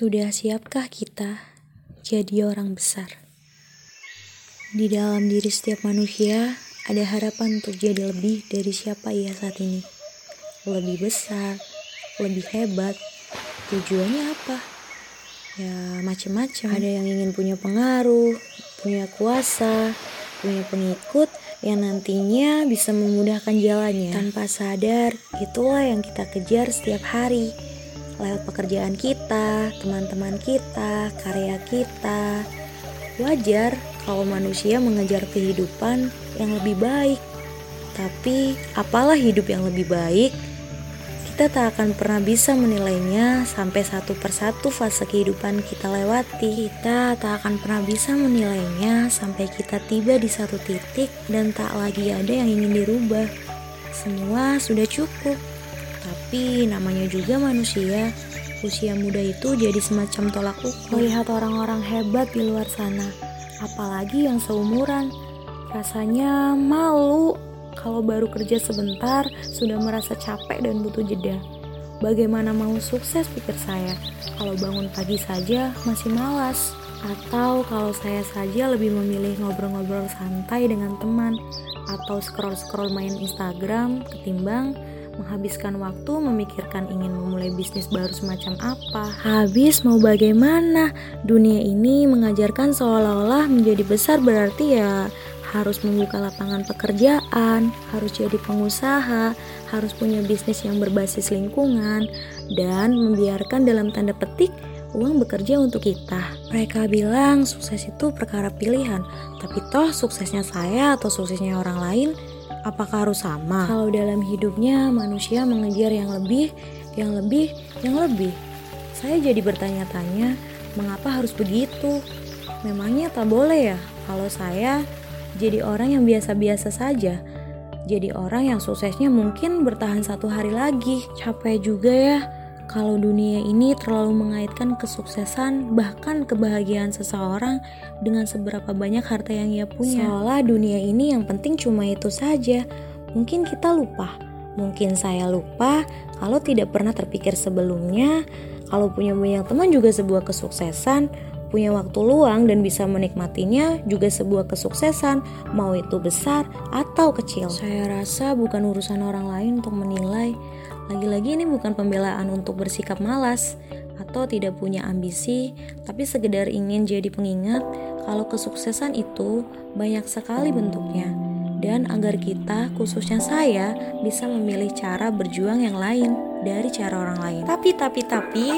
Sudah siapkah kita jadi orang besar? Di dalam diri setiap manusia ada harapan untuk jadi lebih dari siapa ia saat ini. Lebih besar, lebih hebat. Tujuannya apa? Ya macam-macam. Ada yang ingin punya pengaruh, punya kuasa, punya pengikut yang nantinya bisa memudahkan jalannya. Tanpa sadar, itulah yang kita kejar setiap hari lewat pekerjaan kita, teman-teman kita, karya kita. Wajar kalau manusia mengejar kehidupan yang lebih baik. Tapi apalah hidup yang lebih baik? Kita tak akan pernah bisa menilainya sampai satu persatu fase kehidupan kita lewati. Kita tak akan pernah bisa menilainya sampai kita tiba di satu titik dan tak lagi ada yang ingin dirubah. Semua sudah cukup. Tapi namanya juga manusia, usia muda itu jadi semacam tolak ukur. Melihat orang-orang hebat di luar sana, apalagi yang seumuran, rasanya malu kalau baru kerja sebentar sudah merasa capek dan butuh jeda. Bagaimana mau sukses pikir saya, kalau bangun pagi saja masih malas. Atau kalau saya saja lebih memilih ngobrol-ngobrol santai dengan teman Atau scroll-scroll main Instagram ketimbang menghabiskan waktu memikirkan ingin memulai bisnis baru semacam apa. Habis mau bagaimana? Dunia ini mengajarkan seolah-olah menjadi besar berarti ya harus membuka lapangan pekerjaan, harus jadi pengusaha, harus punya bisnis yang berbasis lingkungan, dan membiarkan dalam tanda petik uang bekerja untuk kita. Mereka bilang sukses itu perkara pilihan, tapi toh suksesnya saya atau suksesnya orang lain Apakah harus sama? Kalau dalam hidupnya manusia mengejar yang lebih, yang lebih, yang lebih. Saya jadi bertanya-tanya, mengapa harus begitu? Memangnya tak boleh ya kalau saya jadi orang yang biasa-biasa saja. Jadi orang yang suksesnya mungkin bertahan satu hari lagi. Capek juga ya kalau dunia ini terlalu mengaitkan kesuksesan bahkan kebahagiaan seseorang dengan seberapa banyak harta yang ia punya. Seolah dunia ini yang penting cuma itu saja. Mungkin kita lupa, mungkin saya lupa kalau tidak pernah terpikir sebelumnya kalau punya banyak teman juga sebuah kesuksesan, punya waktu luang dan bisa menikmatinya juga sebuah kesuksesan, mau itu besar atau kecil. Saya rasa bukan urusan orang lain untuk menilai lagi-lagi ini bukan pembelaan untuk bersikap malas atau tidak punya ambisi, tapi sekedar ingin jadi pengingat kalau kesuksesan itu banyak sekali bentuknya. Dan agar kita, khususnya saya, bisa memilih cara berjuang yang lain dari cara orang lain. Tapi, tapi, tapi,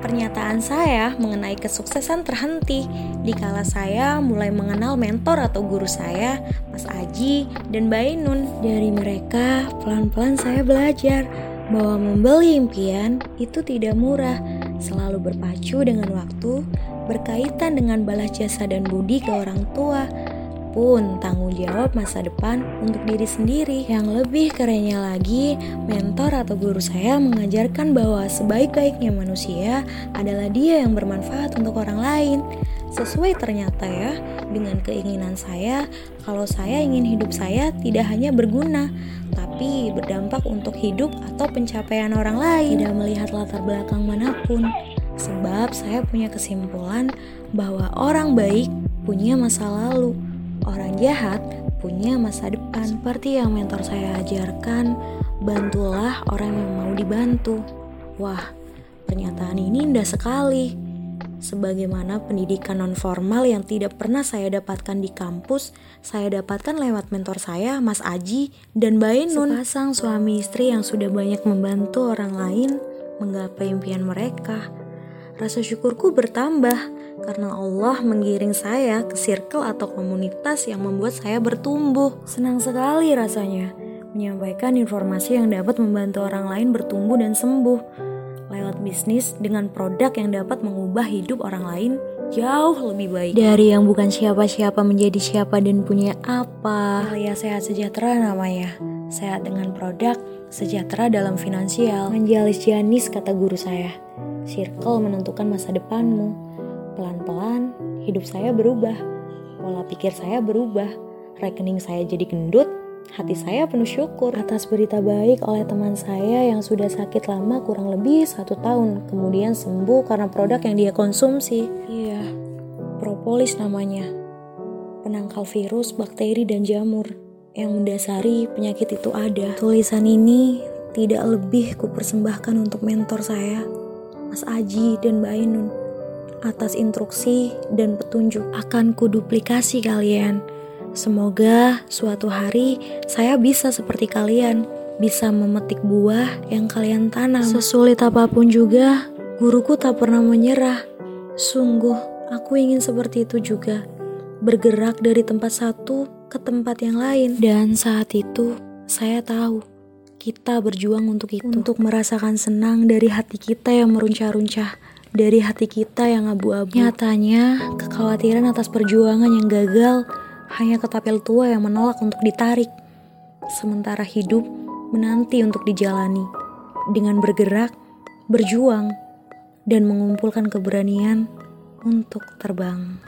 pernyataan saya mengenai kesuksesan terhenti. Dikala saya mulai mengenal mentor atau guru saya, Mas Aji dan Bainun. Dari mereka, pelan-pelan saya belajar bahwa membeli impian itu tidak murah, selalu berpacu dengan waktu, berkaitan dengan balas jasa dan budi ke orang tua, pun tanggung jawab masa depan untuk diri sendiri. Yang lebih kerennya lagi, mentor atau guru saya mengajarkan bahwa sebaik-baiknya manusia adalah dia yang bermanfaat untuk orang lain. Sesuai ternyata ya dengan keinginan saya, kalau saya ingin hidup saya tidak hanya berguna, tapi berdampak untuk hidup atau pencapaian orang lain, tidak melihat latar belakang mana pun. Sebab saya punya kesimpulan bahwa orang baik punya masa lalu, orang jahat punya masa depan. Seperti yang mentor saya ajarkan, bantulah orang yang mau dibantu. Wah, pernyataan ini indah sekali sebagaimana pendidikan nonformal yang tidak pernah saya dapatkan di kampus, saya dapatkan lewat mentor saya, Mas Aji dan Bainun. Sepasang suami istri yang sudah banyak membantu orang lain menggapai impian mereka. Rasa syukurku bertambah karena Allah menggiring saya ke circle atau komunitas yang membuat saya bertumbuh. Senang sekali rasanya menyampaikan informasi yang dapat membantu orang lain bertumbuh dan sembuh lewat bisnis dengan produk yang dapat mengubah hidup orang lain jauh lebih baik. Dari yang bukan siapa-siapa menjadi siapa dan punya apa. Alias sehat sejahtera namanya. Sehat dengan produk, sejahtera dalam finansial. Menjalis Janis kata guru saya. Circle menentukan masa depanmu. Pelan-pelan hidup saya berubah. Pola pikir saya berubah. Rekening saya jadi gendut, hati saya penuh syukur atas berita baik oleh teman saya yang sudah sakit lama kurang lebih satu tahun, kemudian sembuh karena produk yang dia konsumsi. Iya, propolis namanya. Penangkal virus, bakteri, dan jamur yang mendasari penyakit itu ada. Tulisan ini tidak lebih kupersembahkan untuk mentor saya, Mas Aji dan Mbak Ainun. Atas instruksi dan petunjuk akan kuduplikasi kalian Semoga suatu hari saya bisa seperti kalian, bisa memetik buah yang kalian tanam. Sesulit apa pun juga, guruku tak pernah menyerah. Sungguh, aku ingin seperti itu juga. Bergerak dari tempat satu ke tempat yang lain. Dan saat itu, saya tahu kita berjuang untuk itu. Untuk merasakan senang dari hati kita yang meruncah-runcah dari hati kita yang abu-abu. Nyatanya, kekhawatiran atas perjuangan yang gagal hanya ketapel tua yang menolak untuk ditarik, sementara hidup menanti untuk dijalani dengan bergerak, berjuang, dan mengumpulkan keberanian untuk terbang.